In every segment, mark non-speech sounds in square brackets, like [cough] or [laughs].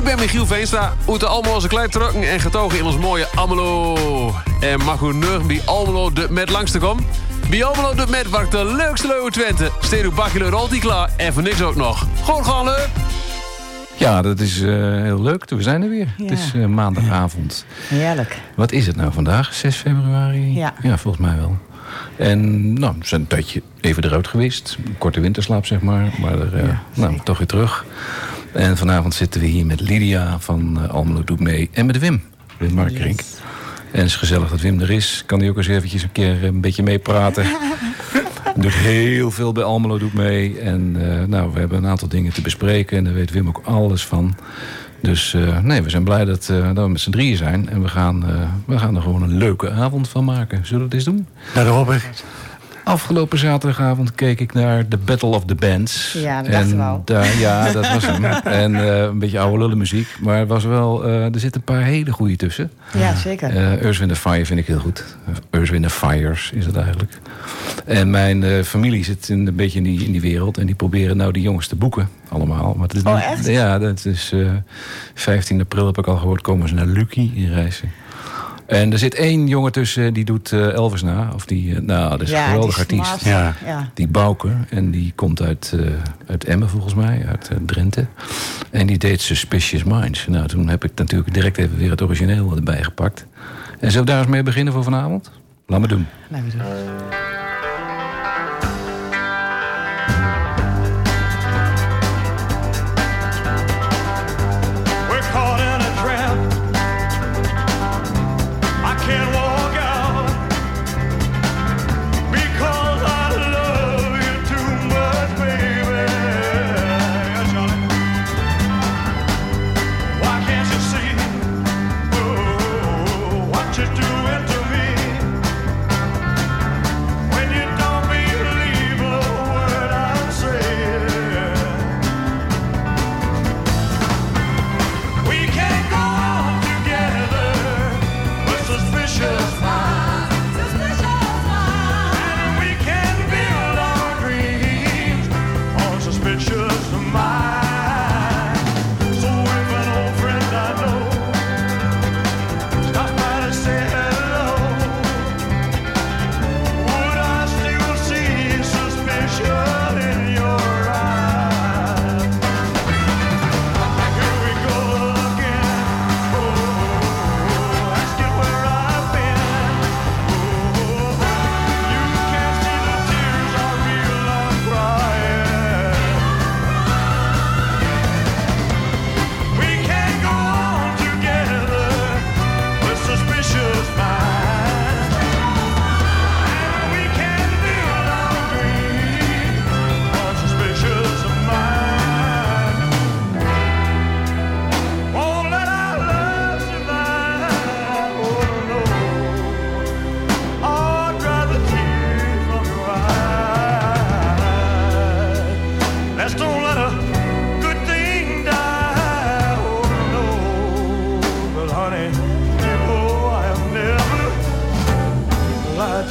Ik ben Michiel Veenstra, uit de Almeloze Kleintrukken en getogen in ons mooie Almelo. En mag u nu bij Almelo de met langs te komen? Bij Almelo de met waar de leukste leuwe Twente. Steed uw bakje rolt die klaar en voor niks ook nog. Gewoon gaan leuk! Ja, dat is uh, heel leuk. We zijn er weer. Ja. Het is uh, maandagavond. Heerlijk. Wat is het nou vandaag? 6 februari? Ja. Ja, volgens mij wel. En nou, we zijn een tijdje even eruit geweest. Een korte winterslaap, zeg maar. Maar er, uh, Ja, nou, toch weer terug. En vanavond zitten we hier met Lydia van uh, Almelo Doet Mee. En met Wim. Wim Markerink. Yes. En het is gezellig dat Wim er is. Kan hij ook eens eventjes een keer een beetje meepraten. [laughs] Doet heel veel bij Almelo Doet Mee. En uh, nou, we hebben een aantal dingen te bespreken. En daar weet Wim ook alles van. Dus uh, nee, we zijn blij dat, uh, dat we met z'n drieën zijn. En we gaan, uh, we gaan er gewoon een leuke avond van maken. Zullen we het eens doen? Nou, dat hoop ik. Afgelopen zaterdagavond keek ik naar The Battle of the Bands. Ja, dat dachten we al. Daar, ja, dat was hem. [laughs] en uh, een beetje oude lullenmuziek. Maar het was wel, uh, er zitten een paar hele goede tussen. Ja, zeker. Uh, Earth, Wind Fire vind ik heel goed. Earth, Wind Fires is het eigenlijk. En mijn uh, familie zit in, een beetje in die, in die wereld. En die proberen nou die jongens te boeken. Allemaal. Maar het is, oh, echt? Ja, dat is uh, 15 april heb ik al gehoord. Komen ze naar Lucky in Rijssen. En er zit één jongen tussen die doet uh, Elvis na. Of die, uh, nou, dat is ja, een geweldig artiest. Ja. ja. Die Bouke. En die komt uit, uh, uit Emmen volgens mij. Uit Drenthe. En die deed Suspicious Minds. Nou, toen heb ik natuurlijk direct even weer het origineel erbij gepakt. En zullen we daar eens mee beginnen voor vanavond? Laat me doen. Laat me doen.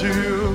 you.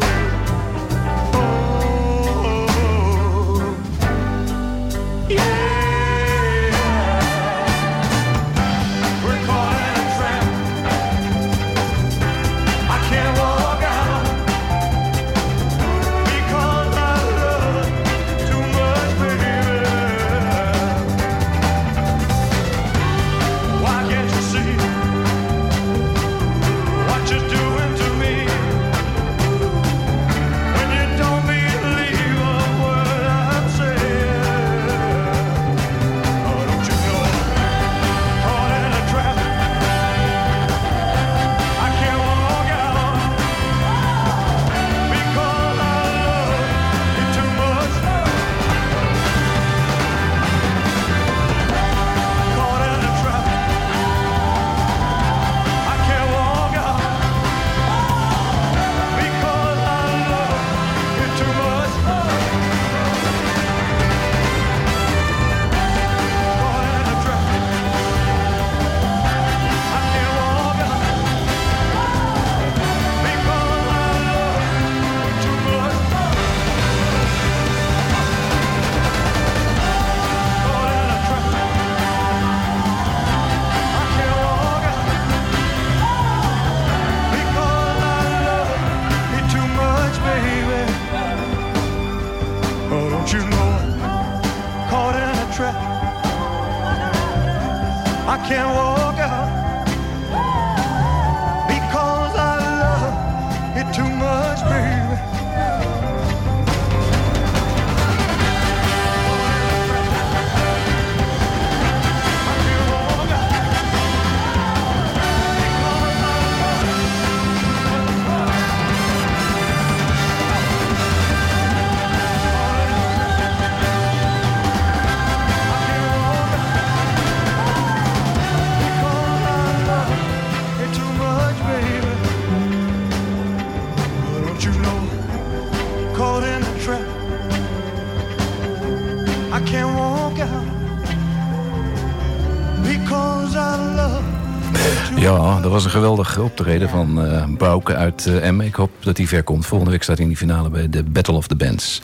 Geweldig optreden van eh Bouke uit Emmen. Ik hoop dat hij ver komt. Volgende week staat hij in die finale bij de Battle of the Bands.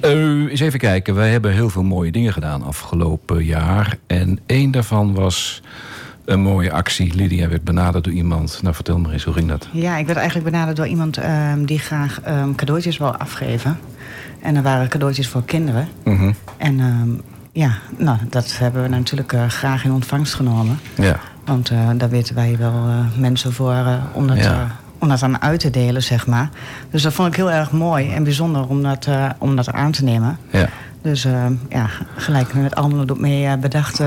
Eh eens even kijken. Wij hebben heel veel mooie dingen gedaan afgelopen jaar. En één daarvan was een mooie actie. Lydia werd benaderd door iemand. Nou, vertel maar eens, hoe ging dat? Ja, ik werd eigenlijk benaderd door iemand ehm, die graag ehm, cadeautjes wil afgeven. En er waren cadeautjes voor kinderen. Mhm. En ehm, ja, nou, dat hebben we natuurlijk graag in ontvangst genomen. Ja, Want eh, daar weten wij wel eh, mensen voor eh, om, dat, Ja. om dat aan uit te delen, zeg maar. Dus dat vond ik heel erg mooi en bijzonder om dat, eh, om dat aan te nemen. ja, Dus eh, ja, gelijk met ook mee bedacht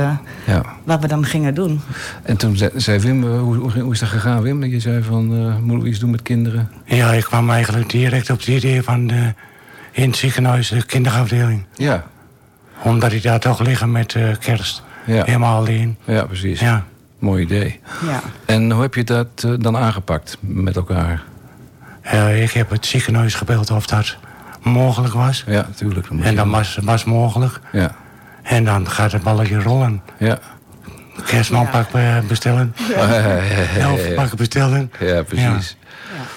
ja. wat we dan gingen doen. En toen zei, Wim, hoe, hoe, is dat gegaan Wim? Dat je zei van, eh moeten we iets doen met kinderen? Ja, ik kwam eigenlijk direct op het idee van de, in het ziekenhuis de kinderafdeling. Ja, Omdat die daar toch liggen met eh, kerst. Ja. Helemaal alleen. ja precies. Ja. Mooi idee. Ja. En hoe heb je dat eh, dan aangepakt met elkaar? Ik heb het ziekenhuis gebeld of dat mogelijk was. Ja, natuurlijk. moet En dat was, was mogelijk. Ja, En dan gaat het balletje rollen. ja. Kerstmanpak eh, bestellen. [laughs] Elfpakken bestellen. Ja, precies.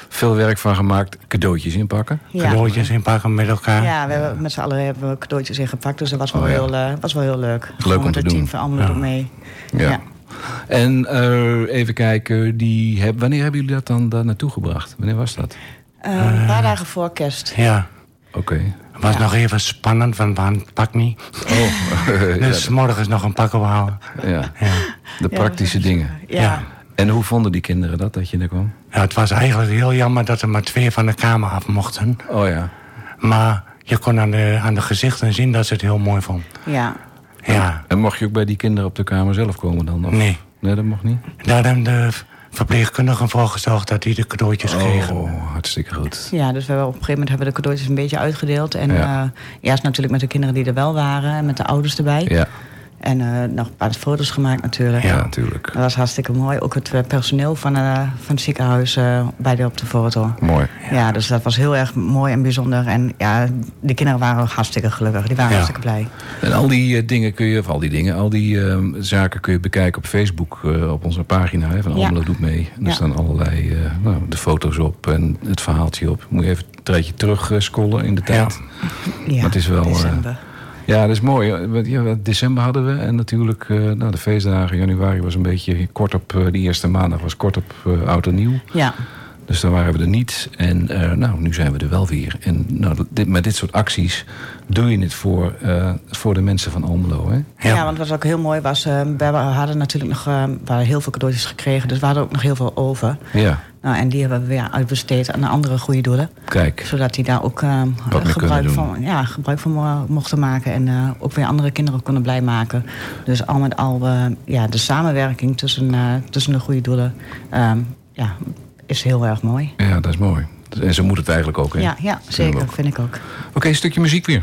Veel werk van gemaakt. Cadeautjes inpakken. Ja. Cadeautjes inpakken met elkaar. Ja, we hebben, met z'n allen hebben we cadeautjes ingepakt. Dus dat was wel, Oh, ja. heel, eh, was wel heel leuk. leuk Gewoon om met te het doen. team van allemaal Ja. mee. Ja. En eh, even kijken, die heb, wanneer hebben jullie dat dan daar naartoe gebracht? Wanneer was dat? Eh, een paar dagen voor kerst. Ja. Oké. Het was nog even spannend, want we hadden het pak niet. Oh, [laughs] [laughs] Dus morgens nog een pak ophalen. ja. Ja. De praktische dingen. Ja. Ja. En hoe vonden die kinderen dat, dat je er kwam? Ja, het was eigenlijk heel jammer dat er maar twee van de kamer af mochten. Oh ja. Maar je kon aan de, aan de gezichten zien dat ze het heel mooi vond. Ja. Ja, En mocht je ook bij die kinderen op de kamer zelf komen dan? Of? nee. Nee, dat mocht niet? Daar hebben de verpleegkundigen voor gezorgd dat die de cadeautjes kregen. Oh, hartstikke goed. ja, dus we hebben op een gegeven moment hebben we de cadeautjes een beetje uitgedeeld. En Ja. ja. eerst natuurlijk met de kinderen die er wel waren. En met de ouders erbij. Ja, En eh, nog een paar foto's gemaakt natuurlijk. ja natuurlijk. Dat was hartstikke mooi. Ook het eh, personeel van, eh, van het ziekenhuis eh, bij de op de foto. Mooi. Ja. dus dat was heel erg mooi en bijzonder. En ja, de kinderen waren ook hartstikke gelukkig. Die waren Ja. hartstikke blij. En al die eh, dingen kun je, of al die dingen, al die eh, zaken kun je bekijken op Facebook, eh, op onze pagina hè, van Ja. Almelo Doet Mee. En er Ja. staan allerlei, eh, nou, de foto's op en het verhaaltje op. Moet je even een tijdje terug scrollen in de tijd. Ja, Maar het is wel, eh, december. Ja, dat is mooi. Want, Ja, december hadden we en natuurlijk eh, nou, de feestdagen. Januari was een beetje kort op, eh, die eerste maandag was kort op eh, oud en nieuw. ja. Dus daar waren we er niet. En eh, nou, nu zijn we er wel weer. En nou, dit, met dit soort acties doe je het voor, eh, voor de mensen van Almelo. Hè? Ja. want wat ook heel mooi was, eh, we hadden natuurlijk nog eh, we hadden heel veel cadeautjes gekregen, dus we hadden ook nog heel veel over. Ja, Nou, en die hebben we weer uitbesteed aan andere goede doelen. kijk. Zodat die daar ook eh, gebruik, van, ja, gebruik van mo- mochten maken. En eh, ook weer andere kinderen kunnen blij maken. Dus al met al, eh, ja, de samenwerking tussen, eh, tussen de goede doelen ehm, ja, is heel erg mooi. Ja, dat is mooi. En zo moet het eigenlijk ook. Hè? Ja, ja zeker, ook. vind ik ook. Oké, een stukje muziek weer.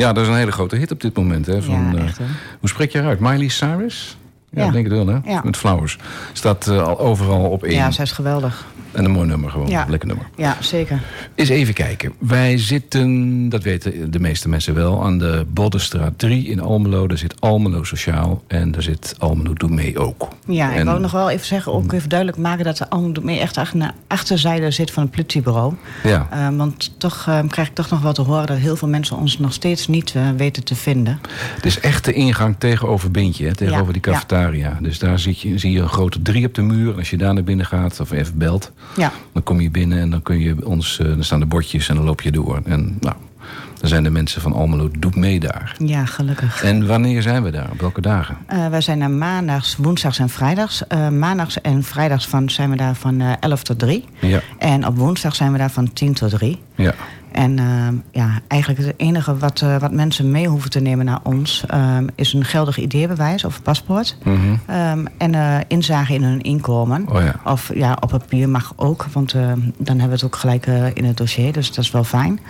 Ja, dat is een hele grote hit op dit moment. Hè, van, Ja, eh, echt, hè? hoe spreek je eruit? Miley Cyrus? Ja, Ja. ik denk het wel, hè? Ja. Met Flowers. Staat eh, al overal op één. Ja, zij is geweldig. En een mooi nummer gewoon. Ja. Lekker nummer. Ja, zeker. Eens even kijken. Wij zitten, dat weten de meeste mensen wel, aan de Boddenstraat 3 in Almelo. Daar zit Almelo Sociaal en daar zit Almelo Doe Mee ook. Ja, ik wou nog wel even zeggen, ook even duidelijk maken dat de Almelo mee echt achter de achterzijde zit van het politiebureau. Ja. Eh, want toch eh, krijg ik toch nog wel te horen dat heel veel mensen ons nog steeds niet weten te vinden. Het is echt de ingang tegenover Bintje, hè, tegenover die cafetaria. Dus daar zie je, zie je een grote drie op de muur. Als je daar naar binnen gaat of even belt, Ja, dan kom je binnen en dan kun je ons, dan staan de bordjes en dan loop je door. En nou, dan zijn de mensen van Almelo Doe Mee daar. ja gelukkig. En wanneer zijn we daar? Op welke dagen? Eh, wij zijn er maandags, woensdags en vrijdags. Eh, maandags en vrijdags van, zijn we daar van eh 11 tot 3. Ja, En op woensdag zijn we daar van 10 tot 3. ja. En eh, ja, eigenlijk het enige wat, eh, wat mensen mee hoeven te nemen naar ons... eh, is een geldig ID-bewijs of paspoort. Mhm. Ehm, en eh, inzage in hun inkomen. Oh ja. Of ja, op papier mag ook, want dan hebben we het ook gelijk eh, in het dossier. Dus dat is wel fijn.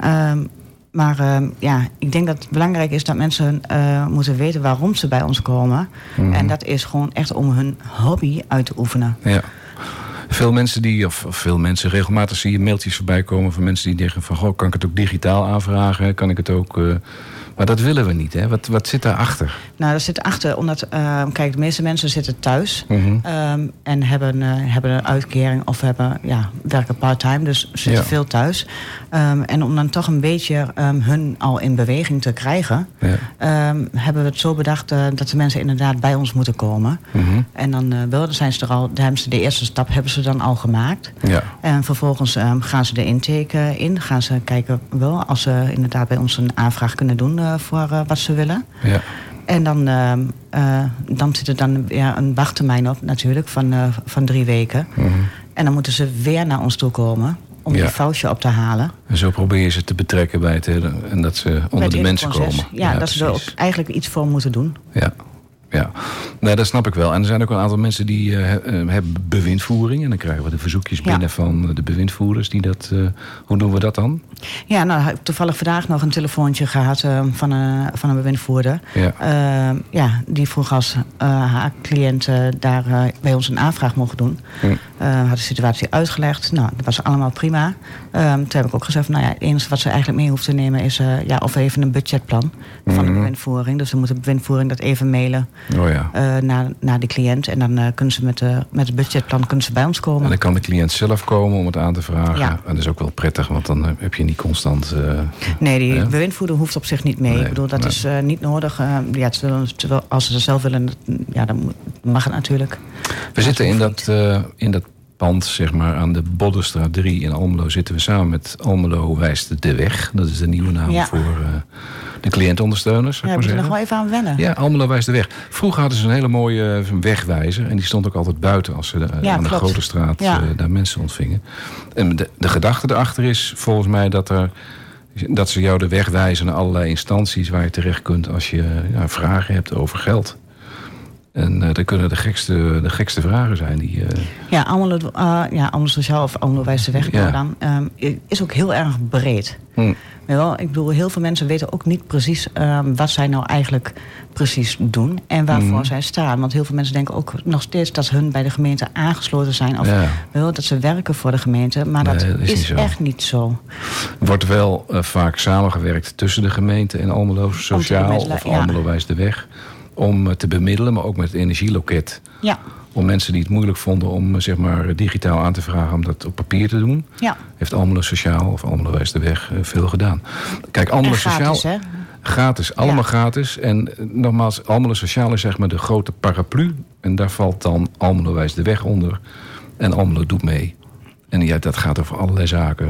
Ehm, maar ehm, ja, ik denk dat het belangrijk is dat mensen moeten weten waarom ze bij ons komen. Mhm. En dat is gewoon echt om hun hobby uit te oefenen. Ja. Veel mensen die, of, veel mensen, regelmatig zie je mailtjes voorbij komen van mensen die zeggen van goh, kan ik het ook digitaal aanvragen? Kan ik het ook. eh, maar dat willen we niet, hè? Wat, wat zit daarachter? Nou, dat zit achter, omdat, ehm, kijk, de meeste mensen zitten thuis Mhm. ehm, en hebben, eh, hebben een uitkering of hebben, ja, werken part-time, dus zitten Ja. veel thuis. Ehm, en om dan toch een beetje hun al in beweging te krijgen, Ja. hebben we het zo bedacht eh, dat de mensen inderdaad bij ons moeten komen. Mhm. En dan, eh, wel, dan zijn ze er al, ze de eerste stap hebben ze dan al gemaakt. Ja. En vervolgens gaan ze de intake in. Gaan ze kijken wel als ze inderdaad bij ons een aanvraag kunnen doen voor eh, wat ze willen. Ja. En dan, ehm, eh, dan zit er dan ja, een wachttermijn op natuurlijk van, eh, van drie weken. Mhm. En dan moeten ze weer naar ons toe komen om Ja. die foutje op te halen. En zo probeer je ze te betrekken bij het hele. En dat ze onder de mensen proces. komen. Ja, dat ze er ook eigenlijk iets voor moeten doen. Ja. Ja, nee, dat snap ik wel. En er zijn ook een aantal mensen die eh, eh, hebben bewindvoering. En dan krijgen we de verzoekjes Ja. binnen van de bewindvoerders. Die dat, eh, hoe doen we dat dan? Ja, nou, heb ik toevallig vandaag nog een telefoontje gehad eh, van, een, van een bewindvoerder. Ja. Eh, ja, die vroeg als eh, haar cliënt eh, daar eh, bij ons een aanvraag mocht doen. Hm. Eh, had de situatie uitgelegd. Nou, dat was allemaal prima. Ehm, toen heb ik ook gezegd, nou ja, het enige wat ze eigenlijk mee hoeft te nemen is eh, ja, of even een budgetplan van de Mhm. bewindvoering. Dus dan moet de bewindvoering dat even mailen Oh ja. eh, naar, naar de cliënt. En dan eh, kunnen ze met, de, met het budgetplan kunnen ze bij ons komen. En dan kan de cliënt zelf komen om het aan te vragen. Ja. En dat is ook wel prettig, want dan eh, heb je niet constant... Nee, die bewindvoerder hoeft op zich niet mee. Nee, ik bedoel, dat nee. is niet nodig. Ja, terwijl, terwijl als ze het zelf willen, ja, dan mag het natuurlijk. We zitten in dat, in dat pand, zeg maar, aan de Boddenstraat 3 in Almelo... zitten we samen met Almelo Wijst de Weg. Dat is de nieuwe naam Ja. voor eh, de cliëntondersteuners, Ja, maar je nog wel even aan wennen. Ja, Almelo wijst de weg. Vroeger hadden ze een hele mooie eh, wegwijzer. En die stond ook altijd buiten als ze eh, Ja, aan de grote straat Ja. daar mensen ontvingen. En de, de gedachte erachter is volgens mij dat, er, dat ze jou de weg wijzen naar allerlei instanties waar je terecht kunt als je ja, vragen hebt over geld. En eh dat kunnen de gekste, de gekste vragen zijn. Die, eh, Ja, Almelo, eh, ja, Almelo Sociaal of Wijze Weg Ja. dan, ehm, is ook heel erg breed. hm, je Wel, ik bedoel, heel veel mensen weten ook niet precies ehm, wat zij nou eigenlijk precies doen en waarvoor Mhm. zij staan. Want heel veel mensen denken ook nog steeds dat hun bij de gemeente aangesloten zijn of Ja. wel, dat ze werken voor de gemeente. Maar Nee, dat, dat is is, niet zo. echt niet zo. wordt wel eh, vaak samengewerkt tussen de gemeente en Almelo Sociaal of. Almelo Wijs de Weg. Om eh, te bemiddelen, maar ook met het energieloket. Ja, Om mensen die het moeilijk vonden om eh, zeg maar, digitaal aan te vragen om dat op papier te doen. ja. Heeft Almelo Sociaal of Almelo Wijs de Weg eh, veel gedaan. Kijk, Almelo Sociaal... hè? Gratis, allemaal Ja. gratis. En nogmaals, Almelo Sociaal is zeg maar de grote paraplu. En daar valt dan Almelo Wijs de Weg onder. En Almelo doet mee. En ja, dat gaat over allerlei zaken.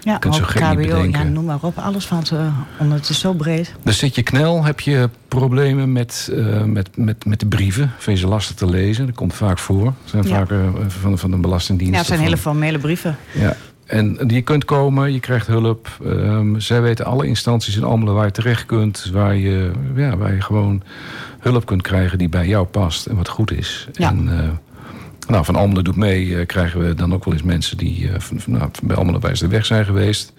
Ja, je kunt ook KBO, ja, bedenken. noem maar op. Alles valt eh, onder. Het is zo breed. Dus zit je knel, heb je problemen met, eh, met, met, met de brieven. Vind je ze lastig te lezen. Dat komt vaak voor. Dat zijn Ja. vaak eh, van, van de Belastingdienst. Ja, het zijn hele van- formele brieven. Ja. En je kunt komen, je krijgt hulp. Ehm, zij weten alle instanties in Almelo waar je terecht kunt. Waar je, ja, waar je gewoon hulp kunt krijgen die bij jou past en wat goed is. Ja. En, nou, van Almelo doet mee eh, krijgen we dan ook wel eens mensen die eh, van, van- nou, bij Almelo bij de weg zijn geweest.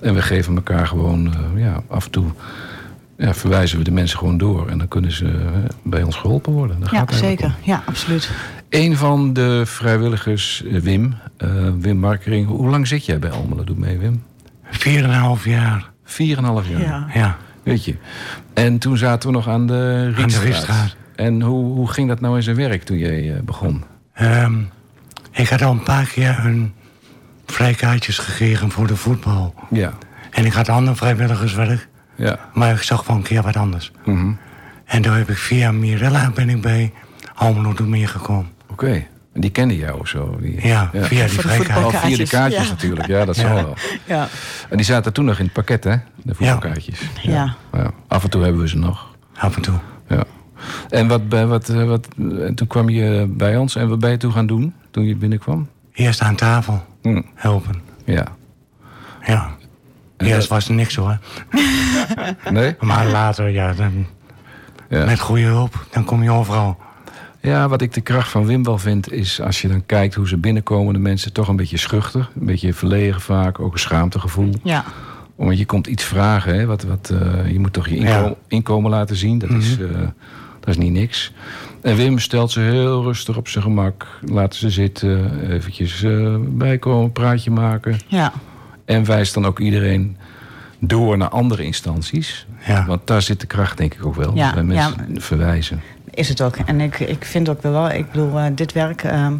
En we geven elkaar gewoon eh, ja, af en toe ja, verwijzen we de mensen gewoon door. En dan kunnen ze bij ons geholpen worden. Daar Ja, gaat om. zeker. Ja, absoluut. Een van de vrijwilligers, Wim, eh, Wim Markering. Hoe lang zit jij bij Almelo? Doe mee, Wim. Vier en een half jaar. Vier en een half jaar. Ja. Ja. Weet je. En toen zaten we nog aan de Rietstraat. Rietstraat. En hoe, hoe ging dat nou in zijn werk toen jij begon? Ehm, ik had al een paar keer een vrijkaartjes gekregen voor de voetbal. Ja. En ik had ander vrijwilligerswerk. Ja. Maar ik zag wel een keer wat anders. Mhm. En toen heb ik via Mirella ben ik bij Almelo Doet Meer gekomen. Oké. En die kende jou of zo? Die, Ja, via die vrijkaartjes. Oh, via de kaartjes Ja. natuurlijk. Ja, dat zal wel. Ja. En die zaten toen nog in het pakket, hè? De voetbalkaartjes. Ja. Ja. Af en toe hebben we ze nog. Af en toe. En wat, bij- wat, eh, wat, en toen kwam je bij ons. En wat ben je toen gaan doen? Toen je binnenkwam? Eerst aan tafel Hm. helpen. Ja. Ja. En Eerst dat- was er niks hoor. [laughs] Nee? Maar later, ja, dan, Ja. met goede hulp, dan kom je overal. Ja, wat ik de kracht van Wim wel vind, is als je dan kijkt hoe ze binnenkomen, de mensen toch een beetje schuchter, een beetje verlegen vaak, ook een schaamtegevoel. Ja. Want je komt iets vragen, hè, wat, wat, eh, je moet toch je inkomen, Ja. inkomen laten zien, dat, is, eh, dat is niet niks. En Wim stelt ze heel rustig op zijn gemak, laten ze zitten, eventjes eh, bijkomen, praatje maken. Ja. En wijst dan ook iedereen door naar andere instanties. Ja. Want daar zit de kracht denk ik ook wel, Ja, bij mensen ja. verwijzen. Is het ook. En ik, ik vind ook wel, ik bedoel, eh, dit werk ehm,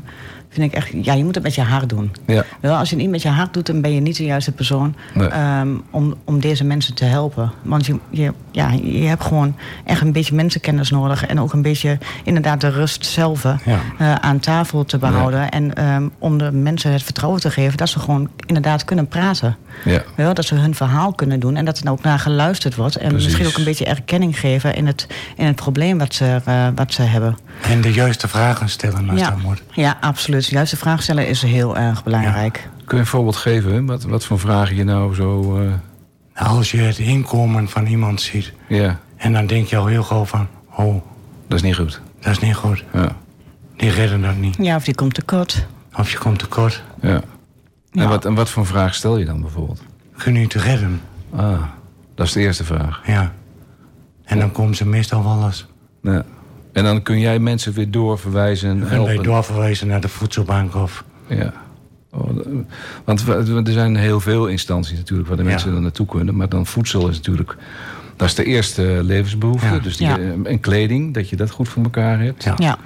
vind ik echt, ja, je moet het met je hart doen. Ja. Wel, als je het niet met je hart doet, dan ben je niet de juiste persoon Nee. ehm, om, om deze mensen te helpen. Want je, je, ja, je hebt gewoon echt een beetje mensenkennis nodig. En ook een beetje inderdaad de rust zelf Ja. eh, aan tafel te behouden. En ehm, om de mensen het vertrouwen te geven dat ze gewoon inderdaad kunnen praten. Ja. Wel, dat ze hun verhaal kunnen doen en dat er ook naar geluisterd wordt. En Precies. misschien ook een beetje erkenning geven in het, in het probleem wat ze, eh, wat ze hebben. En de juiste vragen stellen als Ja. dat moet. ja, absoluut. Juist de vraag stellen is heel erg belangrijk. Kun je een voorbeeld geven? Wat, wat voor vragen je nou zo... eh, Als je het inkomen van iemand ziet... ja, en dan denk je al heel gauw van... oh, dat is niet goed. dat is niet goed. Ja, Die redden dat niet. Ja, of die komt tekort. Of je komt tekort. ja. En, Ja. wat, en wat voor vraag stel je dan bijvoorbeeld? Kun je te redden? Ah, dat is de eerste vraag. Ja. En dan komen ze meestal wel eens... Ja. En dan kun jij mensen weer doorverwijzen en helpen. doorverwijzen naar de voedselbank of... Ja. Oh, want er zijn heel veel instanties natuurlijk waar de Ja. mensen dan naartoe kunnen. Maar dan voedsel is natuurlijk... Dat is de eerste levensbehoefte. Ja. Dus die, Ja. eh, En kleding, dat je dat goed voor elkaar hebt. Ja. Ja,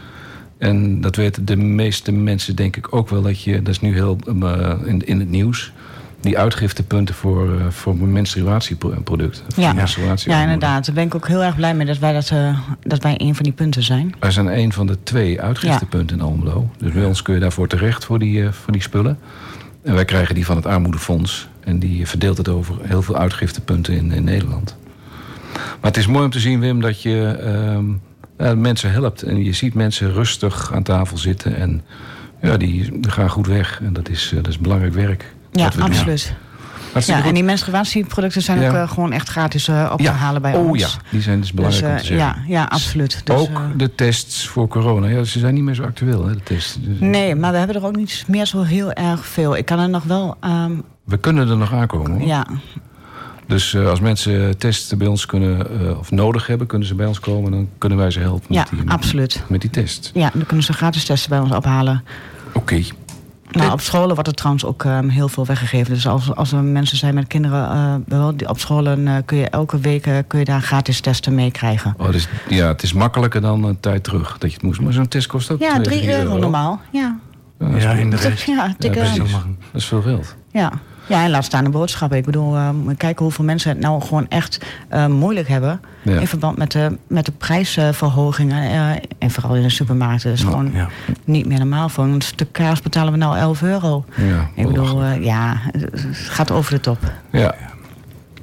En dat weten de meeste mensen denk ik ook wel. Dat je, dat is nu heel eh, in, in het nieuws. Die uitgiftepunten voor, eh, voor menstruatieproducten. Ja. menstruatie- ja inderdaad. Daar ben ik ook heel erg blij mee dat wij, dat, eh, dat wij een van die punten zijn. Wij zijn een van de twee uitgiftepunten in Almelo. Dus bij ons kun je daarvoor terecht voor die, eh, voor die spullen. En wij krijgen die van het Armoedefonds. En die verdeelt het over heel veel uitgiftepunten in, in Nederland. Maar het is mooi om te zien, Wim, dat je ehm, mensen helpt. En je ziet mensen rustig aan tafel zitten. En ja, die, gaan goed weg. En dat is, dat is belangrijk werk. Ja, absoluut. Ja, en die menstruatieproducten zijn Ja. ook eh, gewoon echt gratis eh, op te halen bij oh ons. ja, die zijn dus belangrijk dus, om eh, te zeggen. ja, ja, absoluut. Dus, ook de tests voor corona. Ja, ze zijn niet meer zo actueel, hè, de tests. Dus- nee, maar we hebben er ook niet meer zo heel erg veel. Ik kan er nog wel... ehm, We kunnen er nog aankomen. Hoor. ja, Dus als mensen testen bij ons kunnen, of nodig hebben, kunnen ze bij ons komen. Dan kunnen wij ze helpen ja met, die, met, absoluut. met die test. Ja, dan kunnen ze gratis testen bij ons ophalen. Oké. Nou, op scholen wordt er trouwens ook ehm, heel veel weggegeven. Dus als, als er mensen zijn met kinderen eh, wel, die- op scholen... eh, kun je elke week eh, kun je daar gratis testen mee krijgen. Oh, dus, ja, het is makkelijker dan een tijd terug dat je het moest. Maar zo'n test kost ook Ja, 2, 3 euro normaal. Ja, Ja, dat is Ja, veel- in de rest. ja. Dat is veel geld. Ja. Ja, en laat staan de boodschappen. Ik bedoel, je kijken hoeveel mensen het nou gewoon echt eh, moeilijk hebben. Ja. In verband met de, met de prijsverhogingen. eh, en vooral in de supermarkten. Dat is gewoon ja. niet meer normaal. Voor een stuk kaas betalen we nou 11 euro. Ja, Ik bedoel, eh, ja, het gaat over de top. Ja.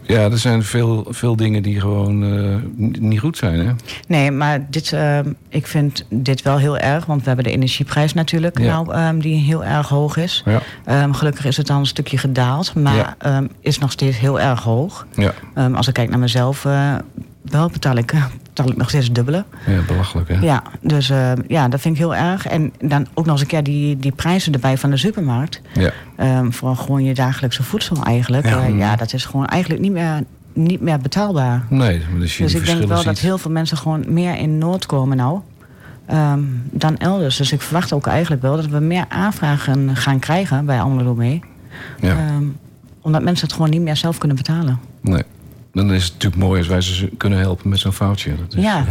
Ja, er zijn veel, veel dingen die gewoon eh, niet goed zijn, hè? Nee, maar dit, eh, ik vind dit wel heel erg. Want we hebben de energieprijs natuurlijk, Ja. nou, ehm, die heel erg hoog is. Ja. Ehm, gelukkig is het dan een stukje gedaald. Maar Ja. ehm, is nog steeds heel erg hoog. Ja, Ehm, als ik kijk naar mezelf, eh, wel betaal ik, eh, betaal ik nog steeds dubbele. ja belachelijk, hè? Ja, dus eh, ja, dat vind ik heel erg. En dan ook nog eens een keer die, die prijzen erbij van de supermarkt. Ja. Ehm, voor gewoon je dagelijkse voedsel eigenlijk. Ja. Ja, ja dat is gewoon eigenlijk niet meer, niet meer betaalbaar. Nee, maar als je Dus ik denk wel dat heel veel mensen gewoon meer in Noord komen nou. ehm, dan elders. Dus ik verwacht ook eigenlijk wel dat we meer aanvragen gaan krijgen bij Almelo mee. Ja, Ehm, omdat mensen het gewoon niet meer zelf kunnen betalen. nee. Dan is het natuurlijk mooi als wij ze kunnen helpen met zo'n foutje. Dat is, ja,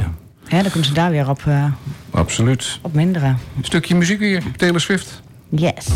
Hè, dan kunnen ze daar weer op, eh, Absoluut. op minderen. Een stukje muziek weer, Taylor Swift. Yes.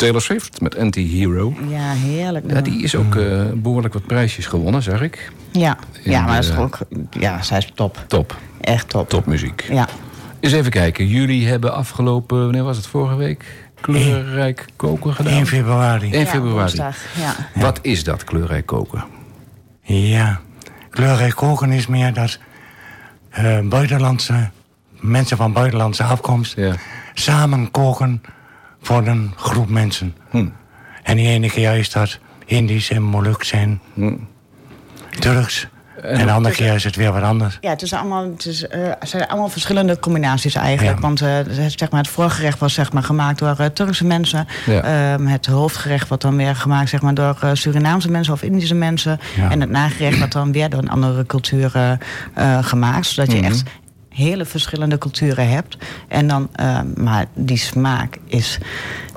Taylor Swift met Anti-Hero. Ja, heerlijk. Ja, die is ook eh, behoorlijk wat prijsjes gewonnen, zag ik. Ja, In ja maar dat is de- toch ook... Ja, zij is top. Top. Echt top. Topmuziek. Ja. Eens even kijken. Jullie hebben afgelopen, wanneer was het, vorige week? Kleurrijk koken gedaan? 1 februari. 1 februari. ja. Wat is dat, kleurrijk koken? Ja. Kleurrijk koken is meer dat eh, buitenlandse mensen van buitenlandse afkomst Ja. samen koken voor een groep mensen. Hm. En die ene keer is dat Indisch en Moluks en Hm. Turks. En, de andere keer is het weer wat anders. Ja, het, is allemaal, het, is, eh, het zijn allemaal verschillende combinaties eigenlijk. Ja. Want eh, het- zeg maar, het voorgerecht was zeg maar, gemaakt door eh, Turkse mensen. Ja. Ehm, het hoofdgerecht wordt dan weer gemaakt zeg maar, door Surinaamse mensen of Indische mensen. Ja. En het nagerecht wordt dan weer door een andere cultuur gemaakt. Zodat je echt hele verschillende culturen hebt. En dan, ehm, maar die smaak is...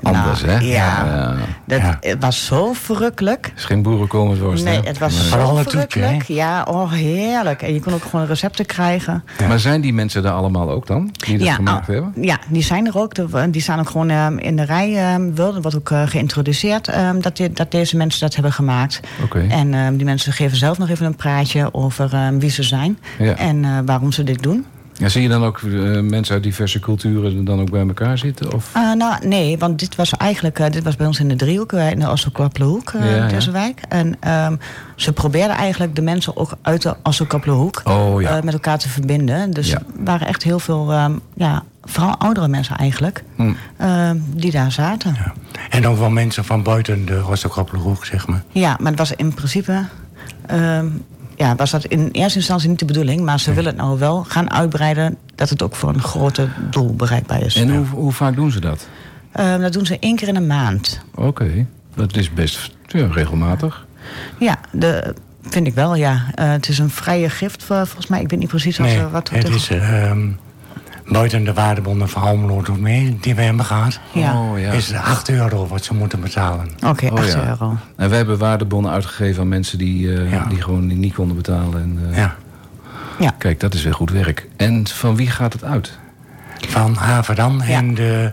Anders, nou, hè? Ja, Ja. Dat, Ja. het was zo verrukkelijk. Het is geen boerenkomersworst, Nee, hè? het was Nee. Vooral zo verrukkelijk. hè? Ja, oh heerlijk. En je kon ook gewoon recepten krijgen. Maar zijn die mensen daar allemaal ook dan? Die dat gemaakt oh, hebben? Ja, die zijn er ook. Die staan ook gewoon ehm, in de rij. ehm, wel. Er wordt ook eh, geïntroduceerd ehm, dat, die- dat deze mensen dat hebben gemaakt. Oké. En ehm, die mensen geven zelf nog even een praatje over ehm, wie ze zijn. Ja. En eh, waarom ze dit doen. Ja, zie je dan ook eh, mensen uit diverse culturen dan ook bij elkaar zitten? Of? Ah, nou, nee, want dit was eigenlijk eh, dit was bij ons in de driehoek, eh, in de Ossekwappelehoek, Ja, ja. wijk. En ehm, ze probeerden eigenlijk de mensen ook uit de Ossekwappelehoek Oh ja. eh, met elkaar te verbinden. Dus Ja. er waren echt heel veel, ehm, ja, vooral oudere mensen eigenlijk, Hm. ehm, die daar zaten. Ja. En ook wel mensen van buiten de Rostokoppelenhoek, zeg maar. maar het was in principe. ehm, ja, was dat in eerste instantie niet de bedoeling, maar ze willen het nou wel gaan uitbreiden dat het ook voor een groter doel bereikbaar is. En hoe, hoe vaak doen ze dat? Ehm, dat doen ze één keer in een maand. Oké, dat is best ja, regelmatig. Ja, de, vind ik wel, ja. Eh, het is een vrije gift, voor, volgens mij. Ik weet niet precies wat, Nee, eh, wat het is ehm, buiten de waardebonden van Almelo doet mee, die we hebben gehad. Ja. Oh, ja. Is het 8 euro wat ze moeten betalen. Oké, Oh, 8 ja. euro. En wij hebben waardebonnen uitgegeven aan mensen die, eh, Ja. die gewoon niet konden betalen. En, eh, Ja. Ja. Kijk, dat is weer goed werk. En van wie gaat het uit? Van Haverdam Ja. en de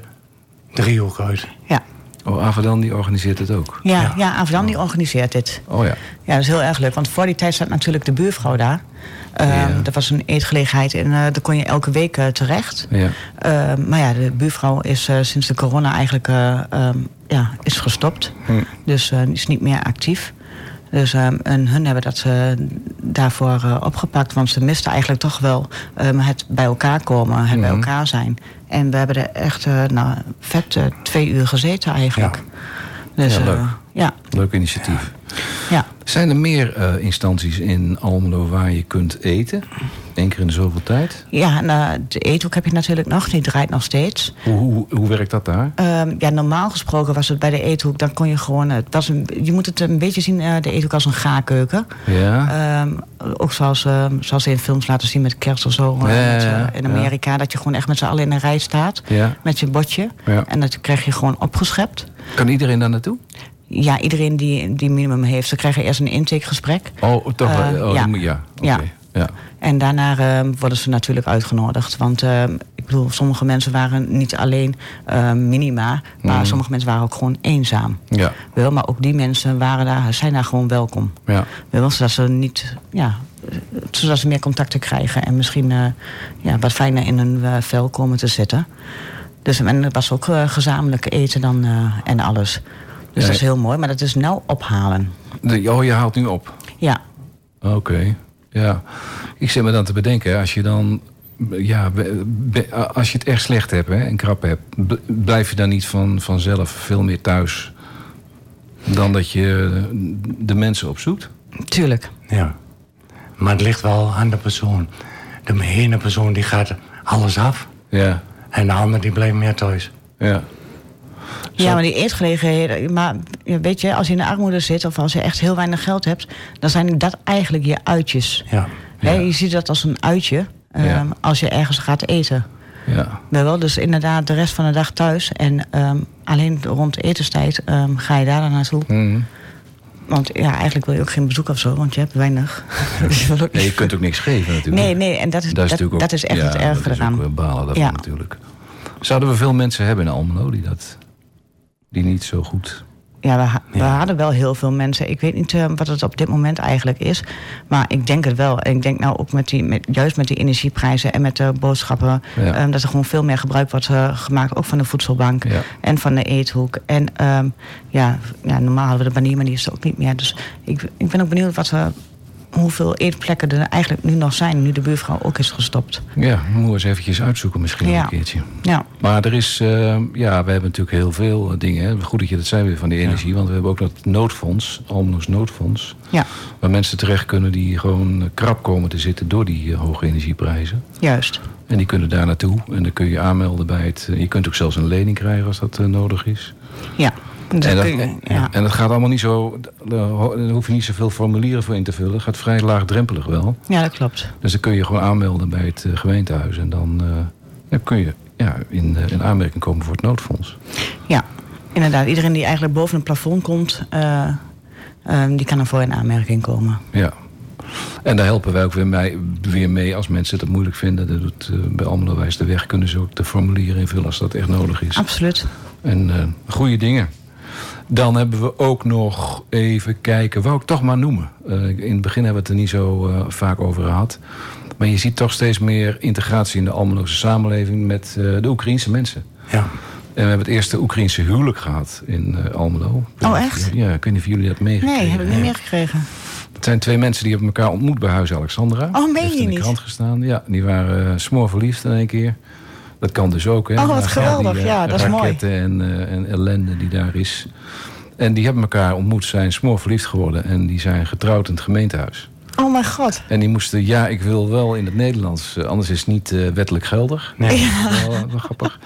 driehoek uit. Ja, Oh, Avadan die organiseert het ook. ja, Ja. ja. Amsterdam die organiseert dit. Oh ja. Ja, dat is heel erg leuk. Want voor die tijd zat natuurlijk de buurvrouw daar. Ehm Ja. Dat was een eetgelegenheid en eh, daar kon je elke week eh, terecht. ja. Ehm, maar ja, de buurvrouw is eh, sinds de corona eigenlijk eh, ehm, ja, is gestopt. Hm. Dus is niet meer actief. Dus ehm, en hun hebben dat eh, daarvoor eh, opgepakt. Want ze misten eigenlijk toch wel ehm, het bij elkaar komen, het bij Mhm. elkaar zijn. En we hebben er echt eh, nou, vet twee uur gezeten eigenlijk. Dus, Ja, leuk. eh, ja, Leuk initiatief. Ja. Zijn er meer eh, instanties in Almelo waar je kunt eten? Eén keer in de zoveel tijd? ja en, eh, de eethoek heb je natuurlijk nog, die draait nog steeds. Hoe, hoe, hoe werkt dat daar? Ehm, ja, normaal gesproken was het bij de eethoek, dan kon je gewoon. Het was een, je moet het een beetje zien, eh, de eethoek als een gaarkeuken. Ja? Ehm, ook zoals, ehm, zoals ze in films laten zien met kerst of zo. eh, Ja, met, eh, in Amerika, dat je gewoon echt met z'n allen in een rij staat. ja. Met je bordje. Ja. En dat krijg je gewoon opgeschept. Kan iedereen daar naartoe? Ja, iedereen die, die minimum heeft, ze krijgen eerst een intakegesprek. Oh, toch. Eh, oh, ja. moet- ja. oké. Ja. ja. En daarna ehm, worden ze natuurlijk uitgenodigd. Want ehm, ik bedoel, sommige mensen waren niet alleen ehm, minima, maar Mhm. sommige mensen waren ook gewoon eenzaam. Ja. Wel, maar ook die mensen waren daar, zijn daar gewoon welkom. ja. Wel, zodat ze niet, ja, zodat ze meer contacten krijgen en misschien eh, ja, wat fijner in hun eh, vel komen te zitten. Dus en het was ook gezamenlijk eten dan en alles. Dus Ja, dat is heel mooi, maar dat is nou ophalen. De- oh, je haalt nu op. Ja, Oké, ja. Ik zit me dan te bedenken, als je dan... Ja, be- be- als je het echt slecht hebt hè, en krap hebt... blijf je dan niet van, vanzelf veel meer thuis... dan dat je de mensen opzoekt? tuurlijk. Ja. Maar het ligt wel aan de persoon. De ene persoon die gaat alles af. Ja, En de ander die blijft meer thuis. ja. Ja, maar die eetgelegenheden. Maar weet je, als je in de armoede zit of als je echt heel weinig geld hebt, dan zijn dat eigenlijk je uitjes. Ja. Ja. je ziet dat als een uitje ehm, als je ergens gaat eten. ja. Wel, wel, dus inderdaad de rest van de dag thuis. En ehm, alleen rond etenstijd ehm, ga je daar dan naartoe. Mhm. Want ja, eigenlijk wil je ook geen bezoek of zo, want je hebt weinig. [laughs] Dus je Nee, je kunt ook niks geven natuurlijk. Nee, nee, en dat is, dat, dat, natuurlijk ook- is echt ja, het erge dat is eraan. ook balen daarvan Ja. natuurlijk. Zouden we veel mensen hebben in Almelo die, dat, die niet zo goed ja, we, ha- we hadden wel heel veel mensen. Ik weet niet eh, wat het op dit moment eigenlijk is. Maar ik denk het wel. En ik denk nou ook met die, met, juist met die energieprijzen en met de boodschappen. Ja. ehm, dat er gewoon veel meer gebruik wordt eh, gemaakt. Ook van de voedselbank Ja. en van de eethoek. En ehm, ja, ja, normaal hadden we de banier, maar die is er ook niet meer. Dus ik, ik ben ook benieuwd wat er, hoeveel eetplekken er eigenlijk nu nog zijn. Nu de buurvrouw ook is gestopt. Ja, moeten we eens eventjes uitzoeken misschien Ja. een keertje. Ja, Maar er is, eh, ja, we hebben natuurlijk heel veel eh, dingen. Hè. Goed dat je dat zei weer van die energie. Want we hebben ook dat noodfonds, Almeloos noodfonds. ja Waar mensen terecht kunnen die gewoon krap komen te zitten door die eh, hoge energieprijzen. juist. En die kunnen daar naartoe. En dan kun je aanmelden bij het... je kunt ook zelfs een lening krijgen als dat nodig is. Ja. Dus en, dat, kun je- ja. en dat gaat allemaal niet zo... Daar ho- daar hoef je niet zoveel formulieren voor in te vullen. Het gaat vrij laagdrempelig wel. ja, dat klopt. Dus dan kun je gewoon aanmelden bij het eh, gemeentehuis. En dan, eh, dan kun je ja, in, eh, in aanmerking komen voor het noodfonds. Ja, inderdaad. Iedereen die eigenlijk boven het plafond komt, eh, ehm, die kan ervoor in aanmerking komen. Ja. En daar helpen wij ook weer mee, weer mee als mensen het moeilijk vinden. Dat doet, bij Almelo Wijs de Weg kunnen ze ook de formulieren invullen als dat echt nodig is. Absoluut. En goede dingen. Dan hebben we ook nog even kijken, wou ik toch maar noemen. Eh, in het begin hebben we het er niet zo eh, vaak over gehad. Maar je ziet toch steeds meer integratie in de Almeloze samenleving met eh, de Oekraïense mensen. Ja. En we hebben het eerste Oekraïense huwelijk gehad in Almelo. Oh, echt? Ja, ik weet niet of jullie dat meegekregen Nee, heb ik niet meegekregen. Het zijn twee mensen die hebben elkaar ontmoet bij Huis Alexandra. Oh, meen je in de niet? krant gestaan. Ja, die waren uh, smoorverliefd in één keer. Dat kan dus ook. Hè, Oh, wat geweldig. Die, Ja, dat is mooi. En, eh, en ellende die daar is. En die hebben elkaar ontmoet, zijn smoorverliefd geworden. En die zijn getrouwd in het gemeentehuis. Oh mijn god. En die moesten, ja, ik wil wel in het Nederlands. eh, anders is het niet eh, wettelijk geldig. Nee. Dat is Wel, wel grappig.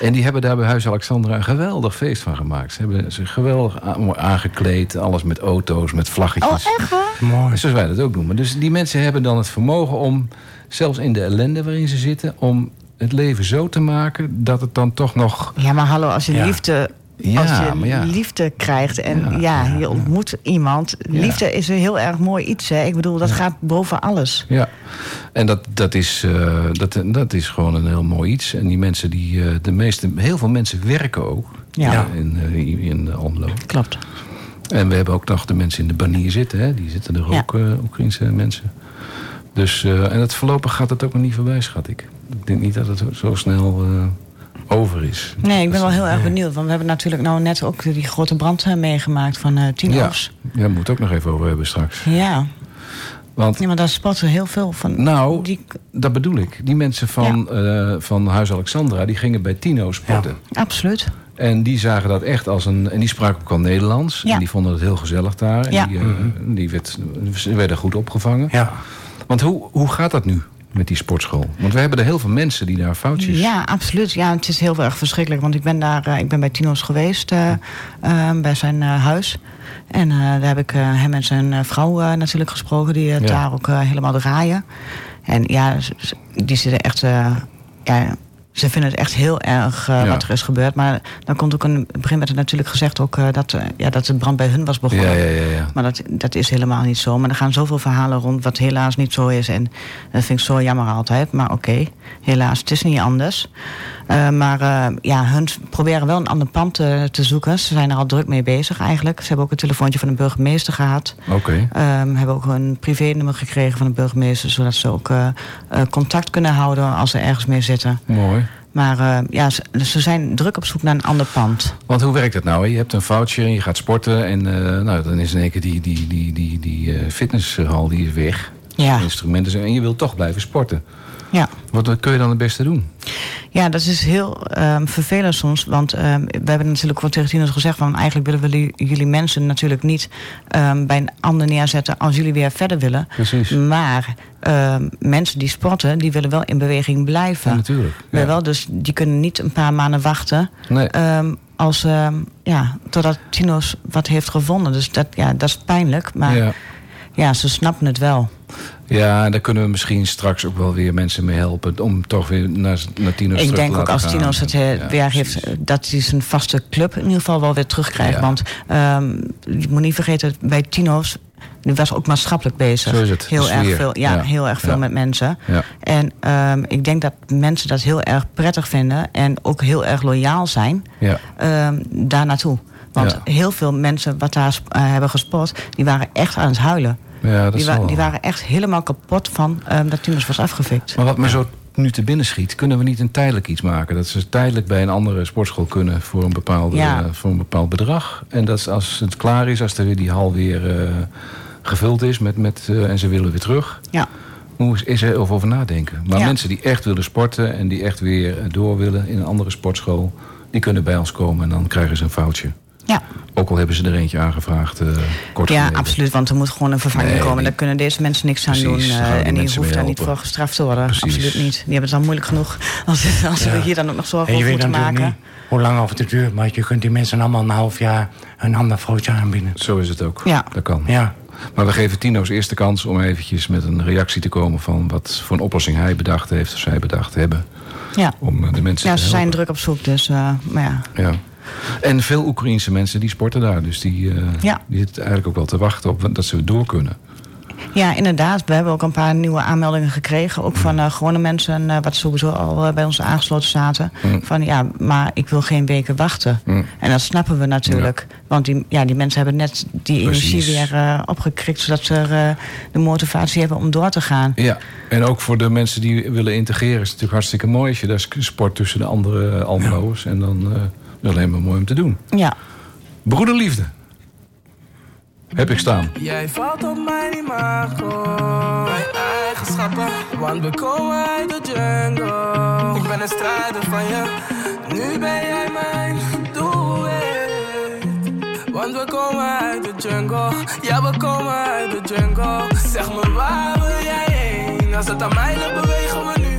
En die hebben daar bij Huis Alexandra een geweldig feest van gemaakt. Ze hebben zich geweldig aangekleed. Alles met auto's, met vlaggetjes. Oh, echt waar? Mooi. Zoals wij dat ook doen. Maar dus die mensen hebben dan het vermogen om, zelfs in de ellende waarin ze zitten, om het leven zo te maken dat het dan toch nog. Ja, maar hallo, als je Ja. liefde... Ja, als je ja. liefde krijgt en Ja, je ontmoet iemand. Liefde is een heel erg mooi iets. Hè? Ik bedoel, dat gaat boven alles. Ja, en dat, dat, is, eh, dat, dat is gewoon een heel mooi iets. En die mensen, die, eh, de meeste, heel veel mensen werken ook Ja. in, eh, in, Almelo. Klopt. En we hebben ook nog de mensen in de banier zitten. Hè? Die zitten er ook, uh, Oekraïnse mensen. Dus, eh, en het voorlopig gaat het ook nog niet voorbij, schat ik. Ik denk niet dat het zo snel eh, over is. Nee, ik ben wel heel erg benieuwd. Want we hebben natuurlijk nou net ook die grote brand eh, meegemaakt van eh Ja, Tino's. ja, daar moeten we het ook nog even over hebben straks. Ja. Want, ja, maar daar spotten heel veel van. nou, Die, dat bedoel ik. Die mensen van, eh, van Huis Alexandra, die gingen bij Tino sporten. absoluut. En die zagen dat echt als een... En die spraken ook al Nederlands. Ja. En die vonden het heel gezellig daar. En Ja. die, eh, die werd, ze werden goed opgevangen. Ja. Want hoe, hoe gaat dat nu met die sportschool? Want we hebben er heel veel mensen die daar foutjes... Ja, absoluut. Ja, het is heel erg verschrikkelijk. Want ik ben daar, eh, ik ben bij Tino's geweest, eh, eh, bij zijn huis. En daar heb ik hem en zijn vrouw natuurlijk gesproken, die het Ja. daar ook helemaal draaien. En ja, die zitten echt. ja, ze vinden het echt heel erg eh, Ja. wat er is gebeurd. Maar dan komt ook een. In het begin werd er natuurlijk gezegd ook eh, dat, eh, ja, dat de brand bij hun was begonnen. Ja, ja, ja, ja. Maar dat, dat is helemaal niet zo. Maar er gaan zoveel verhalen rond wat helaas niet zo is. En dat vind ik zo jammer altijd. Maar oké, helaas, het is niet anders. Eh, maar eh, ja, hun proberen wel een ander pand eh, te zoeken. Ze zijn er al druk mee bezig eigenlijk. Ze hebben ook een telefoontje van de burgemeester gehad. Oké. Ehm hebben ook een privénummer gekregen van de burgemeester... zodat ze ook contact kunnen houden als ze ergens mee zitten. Mooi. Maar ja, ze, ze zijn druk op zoek naar een ander pand. Want hoe werkt dat nou? Je hebt een en je gaat sporten. En nou, dan is in één keer die, die, die, die, die fitnesshal die is weg. Ja. Instrumenten zijn. En je wilt toch blijven sporten. Ja. Wat, wat kun je dan het beste doen? Ja, dat is heel ehm, vervelend soms. Want ehm, we hebben natuurlijk wel tegen Tinus gezegd... van eigenlijk willen we jullie, mensen natuurlijk niet ehm, bij een ander neerzetten... als jullie weer verder willen. Precies. Maar mensen die sporten, die willen wel in beweging blijven. Ja, natuurlijk. Ja. Wel, dus die kunnen niet een paar maanden wachten... Nee. als, ja, totdat Tino's wat heeft gevonden. Dus dat, ja, dat is pijnlijk. Maar ja. Ja. ze snappen het wel. Ja, daar kunnen we misschien straks ook wel weer mensen mee helpen. Om toch weer naar, naar Tino's terug Ik denk ook als gaan. Tino's het eh, Ja, weer precies. heeft, eh, dat hij zijn vaste club in ieder geval wel weer terugkrijgt. Ja. Want ehm, je moet niet vergeten, bij Tino's, die was ook maatschappelijk bezig. Zo is het, Heel erg veel, ja, Ja. heel erg veel Ja. met mensen. Ja. En ehm, ik denk dat mensen dat heel erg prettig vinden en ook heel erg loyaal zijn Ja. ehm, daar naartoe. Want heel veel mensen wat daar eh, hebben gesport, die waren echt aan het huilen. Ja, dat Die, wa- die waren echt helemaal kapot van ehm, dat Timus was afgefikt. Maar wat me zo nu te binnen schiet, kunnen we niet een tijdelijk iets maken? Dat ze tijdelijk bij een andere sportschool kunnen voor een, bepaalde, Ja. eh, voor een bepaald bedrag. En dat is als het klaar is, als er weer die hal weer eh, gevuld is met, met, eh, en ze willen weer terug. Ja, Hoe is, er over nadenken? Maar Ja. mensen die echt willen sporten en die echt weer door willen in een andere sportschool, die kunnen bij ons komen en dan krijgen ze een foutje. Ja. Ook al hebben ze er eentje aangevraagd eh kort ja geleden. absoluut. Want er moet gewoon een vervanging Nee, komen. die- Daar kunnen deze mensen niks aan Precies, doen. eh, en die hoeft daar niet voor gestraft te worden. Precies. Absoluut niet. Die hebben het al moeilijk genoeg. Als, als we hier dan ook nog zorgen over moeten maken. niet hoe lang of het duurt... maar je kunt die mensen allemaal een half jaar een ander vrouwtje aanbieden. Zo is het ook. Ja. Dat kan. Ja, Maar we geven Tino's eerste kans om eventjes met een reactie te komen... van wat voor een oplossing hij bedacht heeft of zij bedacht hebben... Ja, om eh, de mensen ja te ze zijn druk op zoek. Dus, maar ja. Ja. En veel Oekraïense mensen die sporten daar. Dus die, Ja. die zitten eigenlijk ook wel te wachten op dat ze door kunnen. ja, inderdaad. We hebben ook een paar nieuwe aanmeldingen gekregen. Ook van eh, gewone mensen, eh, wat sowieso al bij ons aangesloten zaten. Mm. Van ja, maar ik wil geen weken wachten. Mm. En dat snappen we natuurlijk. Want die, ja, die mensen hebben net die energie weer opgekrikt. Zodat ze de motivatie hebben om door te gaan. Ja, en ook voor de mensen die willen integreren... is het natuurlijk hartstikke mooi als je daar sport tussen de andere Almelo's. En dan eh, is alleen maar mooi om te doen. Ja, Broederliefde. Heb ik staan. Jij valt op mijn imago, mijn eigenschappen, want we komen uit de jungle. Ik ben een strijder van je, nu ben jij mijn doelwit. Want we komen uit de jungle, ja we komen uit de jungle. Zeg me waar wil jij heen, als het aan mij ligt bewegen we nu.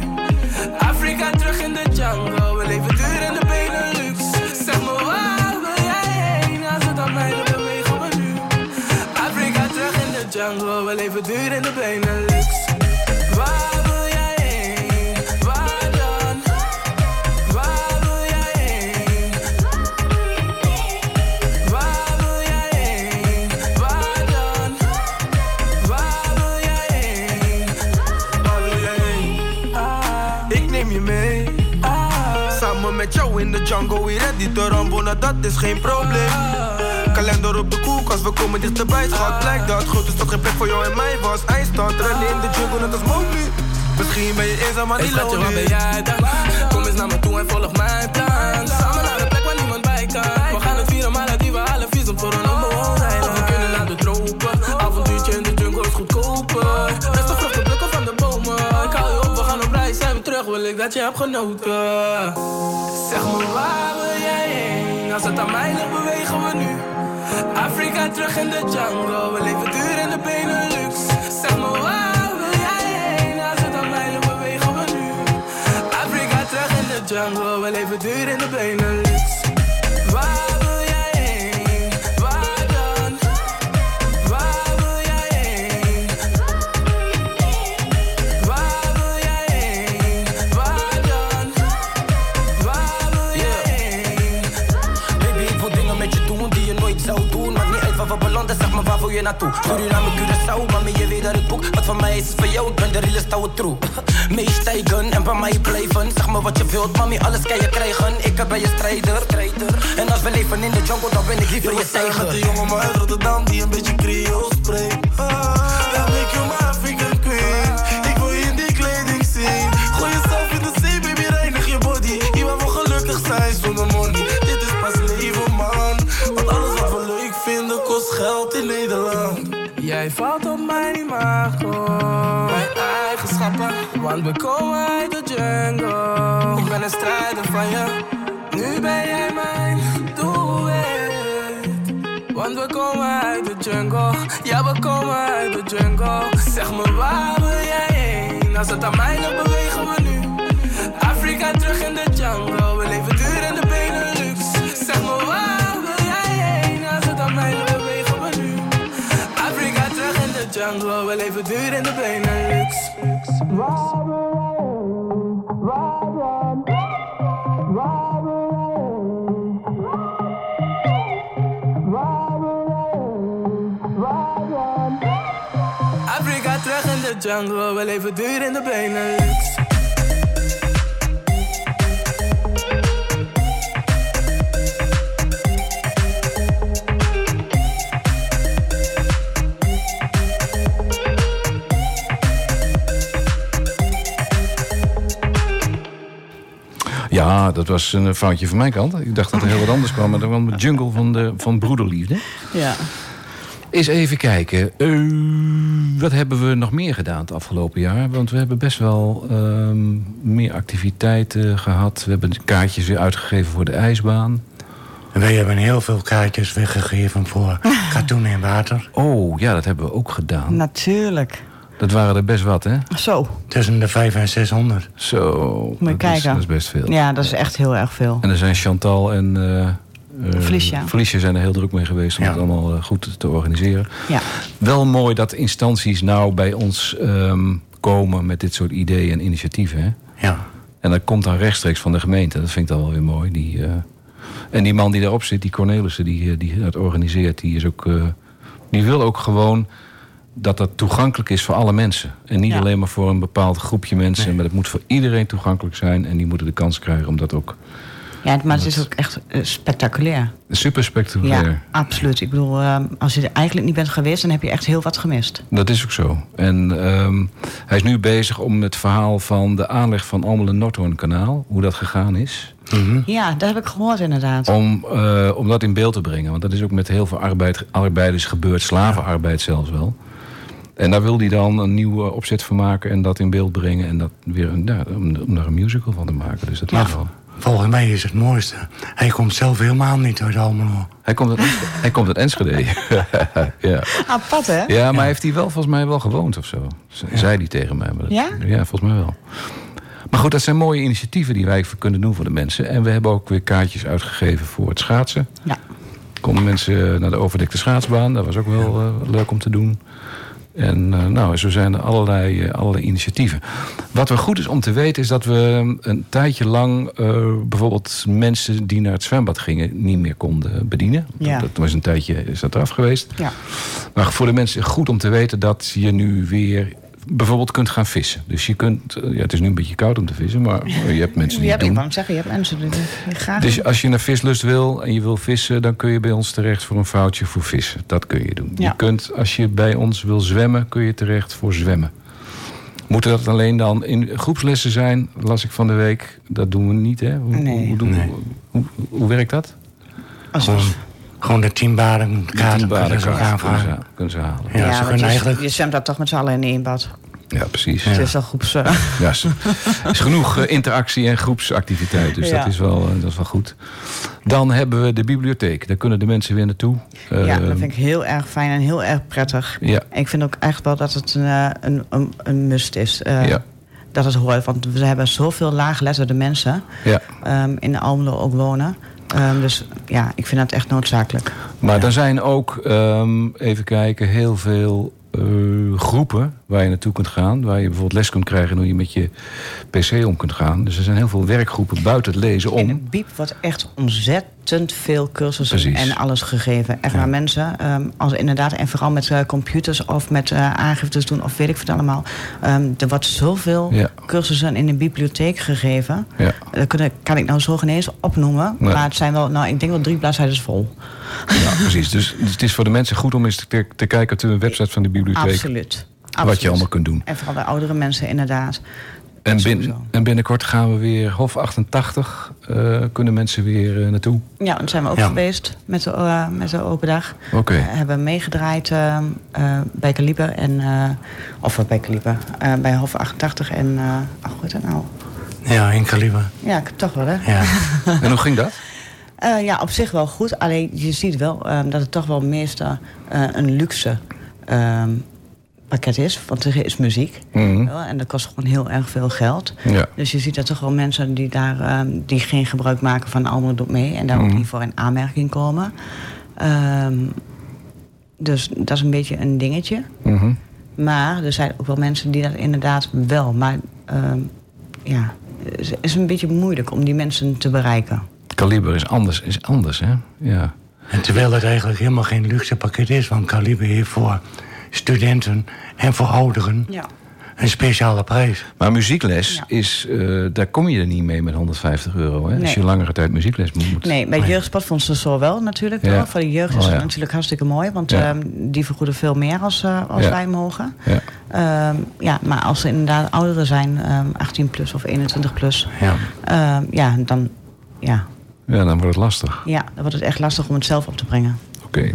Afrika terug in de jungle, we leven we leven duur in de Benelux. Waar wil jij heen? Waar dan? Waar wil jij heen? Waar jij? Waar dan? Waar wil jij heen? Waar wil jij heen? Ik neem je mee. Samen met jou in de jungle, we ready te rambo, nou dat is geen probleem. Kalender op de koelkast, we komen dichterbij, schat. Blijkt dat goed is dat geen plek voor jou en mij was. Eindstand, rennen in de jungle, net als Mowgli. Misschien ben je eenzaam, maar niet lonely. waar ben jij dan? Kom eens naar me toe en volg mijn plan. Samen naar een plek waar niemand bij kan. We gaan het vieren, maar die we alle visum voor een onbewoond eiland. We kunnen naar de tropen, avontuurtje in de jungle is goedkoper. Beste vruchten plukken van de bomen. Ik hou je op, we gaan op reis, zijn we terug, wil ik dat je hebt genoten. Zeg me waar wil jij heen? Als het aan mij ligt, bewegen we nu. Afrika terug in de jungle, we leven duur in de Benelux. Zeg me waar wil jij heen? Als het aan mij bewegen we nu. Afrika terug in de jungle, we leven duur in de Benelux. Je naartoe? Suriname, Curaçao, mami, je weet dat ik boek. Wat van mij is, is van jou, ik ben de realest oude troe. [laughs] Meestijgen en bij mij blijven. Zeg me wat je wilt, mami, alles kan je krijgen. Ik ben je strijder, strijder. En als we leven in de jungle, dan ben ik liever je tijger. de jongen maar uit Rotterdam die een beetje Creool spreekt. Ah, jungle. Zeg me waar wil jij heen? Als het aan mij ligt, bewegen we nu. Afrika terug in de jungle. We leven duur in de Benelux. Zeg me waar wil jij heen? Als het aan mij ligt, bewegen we nu. Afrika terug in de jungle. We leven duur in de Benelux. jungle, we leven duur in de Benelux. Ja, dat was een foutje van mijn kant. Ik dacht dat er heel wat anders kwam. Maar dan kwam de jungle van, de, van broederliefde. Ja. Eens even kijken. Eh, wat hebben we nog meer gedaan het afgelopen jaar? Want we hebben best wel ehm, meer activiteiten gehad. We hebben kaartjes weer uitgegeven voor de ijsbaan. En wij hebben heel veel kaartjes weggegeven voor [laughs] katoen en water. Oh, ja, dat hebben we ook gedaan. Natuurlijk. Dat waren er best wat, hè? Zo, Tussen de 5 en 600. Zo. moet je dat is- kijken. dat is best veel. Ja, dat is echt heel erg veel. En er zijn Chantal en... eh eh, Felicia. Felicia zijn er heel druk mee geweest om Ja. het allemaal eh, goed te organiseren. Ja. Wel mooi dat instanties nou bij ons ehm, komen met dit soort ideeën en initiatieven. Hè? Ja. En dat komt dan rechtstreeks van de gemeente. Dat vind ik dan wel weer mooi. Die, eh, en die man die daarop zit, die Cornelissen, die, eh, die dat organiseert, die, is ook, eh, die wil ook gewoon dat dat toegankelijk is voor alle mensen. En niet Ja. alleen maar voor een bepaald groepje mensen. Maar het moet voor iedereen toegankelijk zijn. En die moeten de kans krijgen om dat ook Ja, maar het is ook echt eh, spectaculair. super spectaculair. Ja, absoluut. Ik bedoel, eh, als je er eigenlijk niet bent geweest, dan heb je echt heel wat gemist. Dat is ook zo. En ehm, hij is nu bezig om het verhaal van de aanleg van Almelo Noordhoorn kanaal, hoe dat gegaan is, Ja, dat heb ik gehoord inderdaad. om, eh, om dat in beeld te brengen. Want dat is ook met heel veel arbeid, arbeiders gebeurd, slavenarbeid zelfs wel. En daar wil hij dan een nieuwe opzet van maken en dat in beeld brengen. En dat weer een, ja, om, om daar een musical van te maken. Dus dat is Ja. wel. Volgens mij is het mooiste. Hij komt zelf helemaal niet uit Almelo. Hij komt uit, Enschede- hij komt uit Enschede. [laughs] ja. Apart, hè? ja, maar heeft hij wel volgens mij wel gewoond of zo? Zei hij tegen mij. Maar dat- Ja? Ja, volgens mij wel. Maar goed, dat zijn mooie initiatieven die wij kunnen doen voor de mensen. En we hebben ook weer kaartjes uitgegeven voor het schaatsen. Ja. Konden mensen naar de overdekte schaatsbaan. Dat was ook wel eh, leuk om te doen. En eh, nou, zo zijn er allerlei, allerlei initiatieven. Wat wel goed is om te weten is dat we een tijdje lang... eh, bijvoorbeeld mensen die naar het zwembad gingen... niet meer konden bedienen. Ja. Dat, dat was een tijdje is dat eraf geweest. Ja. Maar voor de mensen goed om te weten dat je nu weer bijvoorbeeld kunt gaan vissen. Dus je kunt, eh, ja, het is nu een beetje koud om te vissen, maar je hebt mensen die Je het hebt, ik doen. hem zeggen, je hebt mensen die die graag... Dus als je naar vislust wil en je wil vissen, dan kun je bij ons terecht voor een foutje voor vissen. Dat kun je doen. Ja. Je kunt, als je bij ons wil zwemmen, kun je terecht voor zwemmen. Moeten dat alleen dan in groepslessen zijn, las ik van de week. Dat doen we niet, hè? Hoe, Nee. hoe, doen- Nee. hoe, hoe werkt dat? als Gewoon, de tien baden kaarten kunnen ze kunnen aanvragen. ze, kunnen ze halen. Ja, ze kunnen je, eigenlijk... je zwemt daar toch met z'n allen in één bad. Ja, precies. Het is al groeps... eh, [laughs] Ja, is, is genoeg eh, interactie en groepsactiviteit. Dus Ja. dat, is wel, eh, dat is wel goed. Dan hebben we de bibliotheek. Daar kunnen de mensen weer naartoe. ja, Eh, dat vind ik heel erg fijn en heel erg prettig. Ja. En ik vind ook echt wel dat het een, een, een, een must is. eh, Ja. Dat het hoort, want we hebben zoveel laaggeletterde mensen... ja. ehm, in Almelo ook wonen. Ehm, dus ja, ik vind dat echt noodzakelijk. Maar er zijn ook, ehm, even kijken, heel veel eh, groepen waar je naartoe kunt gaan. Waar je bijvoorbeeld les kunt krijgen hoe je met je pc om kunt gaan. Dus er zijn heel veel werkgroepen buiten het lezen om. het BIEB wordt echt ontzettend veel cursussen Precies. en alles gegeven. Echt waar mensen, ehm, als inderdaad, en vooral met eh, computers of met eh, aangiftes doen of weet ik wat allemaal. Ehm, er wordt zoveel Ja. cursussen in de bibliotheek gegeven. Ja. Dat kunnen- kan ik nou zo geen eens opnoemen. Nee. Maar het zijn wel, nou, ik denk wel drie bladzijden vol. Ja, precies. Dus, dus het is voor de mensen goed om eens te, te kijken op de website van de bibliotheek. [laughs] Absoluut. Wat je allemaal kunt doen. En vooral de oudere mensen inderdaad. En, bin, en binnenkort gaan we weer Hof 88. eh, kunnen mensen weer eh, naartoe. Ja, dan zijn we ook Ja. geweest met de, eh, met de open dag. Oké. We hebben meegedraaid bij Kaliber en... eh, of bij Kaliber, eh, bij Hof 88 en... eh oh, hoe heet dat nou? Ja, in Kaliber. Ja, ik- toch wel, hè? Ja. [laughs] En hoe ging dat? Eh, ja, op zich wel goed. Alleen je ziet wel dat het toch wel meestal eh, een luxe ehm, pakket is. Want er is muziek. Mhm. En dat kost gewoon heel erg veel geld. Ja. Dus je ziet dat toch wel mensen die daar ehm, die geen gebruik maken van Almelo doet mee. En daar ook Mhm. niet voor in aanmerking komen. Ehm, dus dat is een beetje een dingetje. Mhm. Maar er zijn ook wel mensen die dat inderdaad wel. Maar ehm, ja, het is een beetje moeilijk om die mensen te bereiken. Kaliber is anders, is anders, hè? Ja. En terwijl het eigenlijk helemaal geen luxe pakket is... want Kaliber heeft voor studenten en voor ouderen... Ja. een speciale prijs. Maar muziekles, Ja. is, eh, daar kom je er niet mee met 150 euro. Hè? Als je langere tijd muziekles moet. Nee, bij jeugdsportfonds is zo wel natuurlijk. Ja. Voor de jeugd is Oh, het ja. natuurlijk hartstikke mooi. Want Ja. ehm, die vergoeden veel meer als, eh, als Ja. wij mogen. Ja. Ehm, ja, maar als ze inderdaad ouderen zijn, ehm 18 plus of 21 plus... Ja. ehm, ja, dan, ja, ja, dan wordt het lastig. ja, dan wordt het echt lastig om het zelf op te brengen. Oké.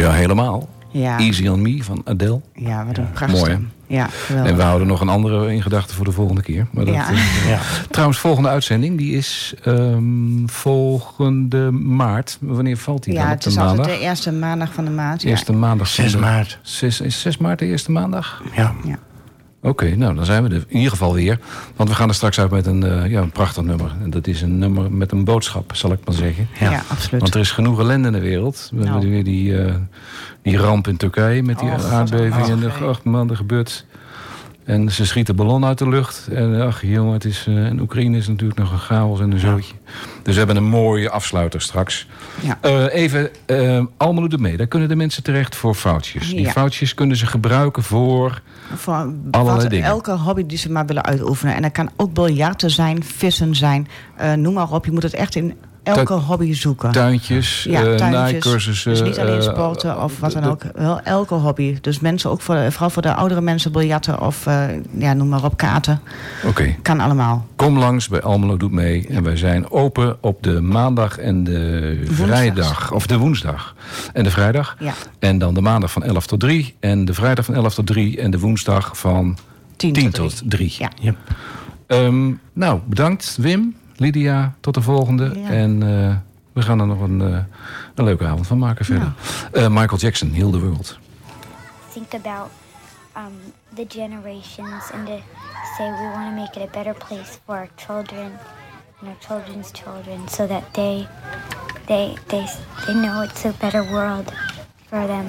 Ja, helemaal. Ja, Easy on Me van Adele. ja wat een prachtig. Mooi, hè? Ja, geweldig. En we houden nog een andere in gedachten voor de volgende keer. Maar dat, Ja. eh, [laughs] Ja. trouwens, volgende uitzending die is ehm, volgende maart. Wanneer valt die ja, dan het is maandag? altijd de eerste maandag van de maand. Ja. Eerste maandag. van 6 de- maart. Zes- is 6 maart de eerste maandag? Ja. Oké, nou dan zijn we er in ieder geval weer. Want we gaan er straks uit met een, eh, ja, een prachtig nummer. En dat is een nummer met een boodschap, zal ik maar zeggen. Ja, absoluut. Want er is genoeg ellende in de wereld. We Nou. hebben weer die, eh, die ramp in Turkije met die Oh, aardbeving. en de, oh, man, er gebeurt. En ze schieten ballon uit de lucht. En ach jongen, het is, eh, en Oekraïne is natuurlijk nog een chaos en een zootje. Dus we hebben een mooie afsluiter straks. Ja. Eh, even, uh, Almelo de mee. Daar kunnen de mensen terecht voor foutjes. Die foutjes kunnen ze gebruiken voor... Voor Allerlei dingen. elke hobby die ze maar willen uitoefenen. En dat kan ook biljarten zijn, vissen zijn, eh, noem maar op. Je moet het echt in elke hobby zoeken. Tuintjes, Ja, tuintjes. naaicursussen. Dus niet alleen eh, sporten of wat dan ook. Wel elke hobby. Dus mensen ook voor, vooral voor de oudere mensen, biljarten of eh, ja, noem maar op, kaarten. Oké, Kan allemaal. kom langs bij Almelo Doet Mee. En wij zijn open op de maandag en de Woensdag. vrijdag. Of de woensdag en de vrijdag. Ja. En dan de maandag van 11 tot 3. En de vrijdag van 11 tot 3. En de woensdag van 10, 10 tot tot 3. Ja. Yep. Ehm, nou, bedankt Wim, Lydia. Tot de volgende. Ja. En eh, we gaan er nog een, eh, een leuke avond van maken verder. Eh, Michael Jackson, Heal the World. think about um, the generations and to say we want to make it a better place for our children and our children's children so that they they they they know it's a better world for them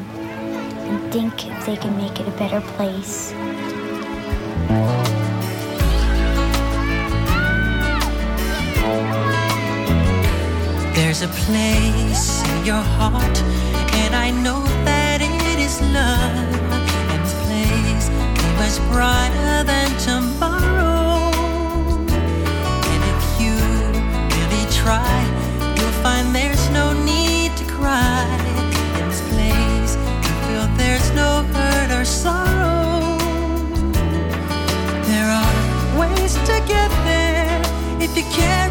and think if they can make it a better place. A place in your heart, and I know that it is love. And this place is much brighter than tomorrow. And if you really try, you'll find there's no need to cry. In this place, you feel there's no hurt or sorrow. There are ways to get there if you care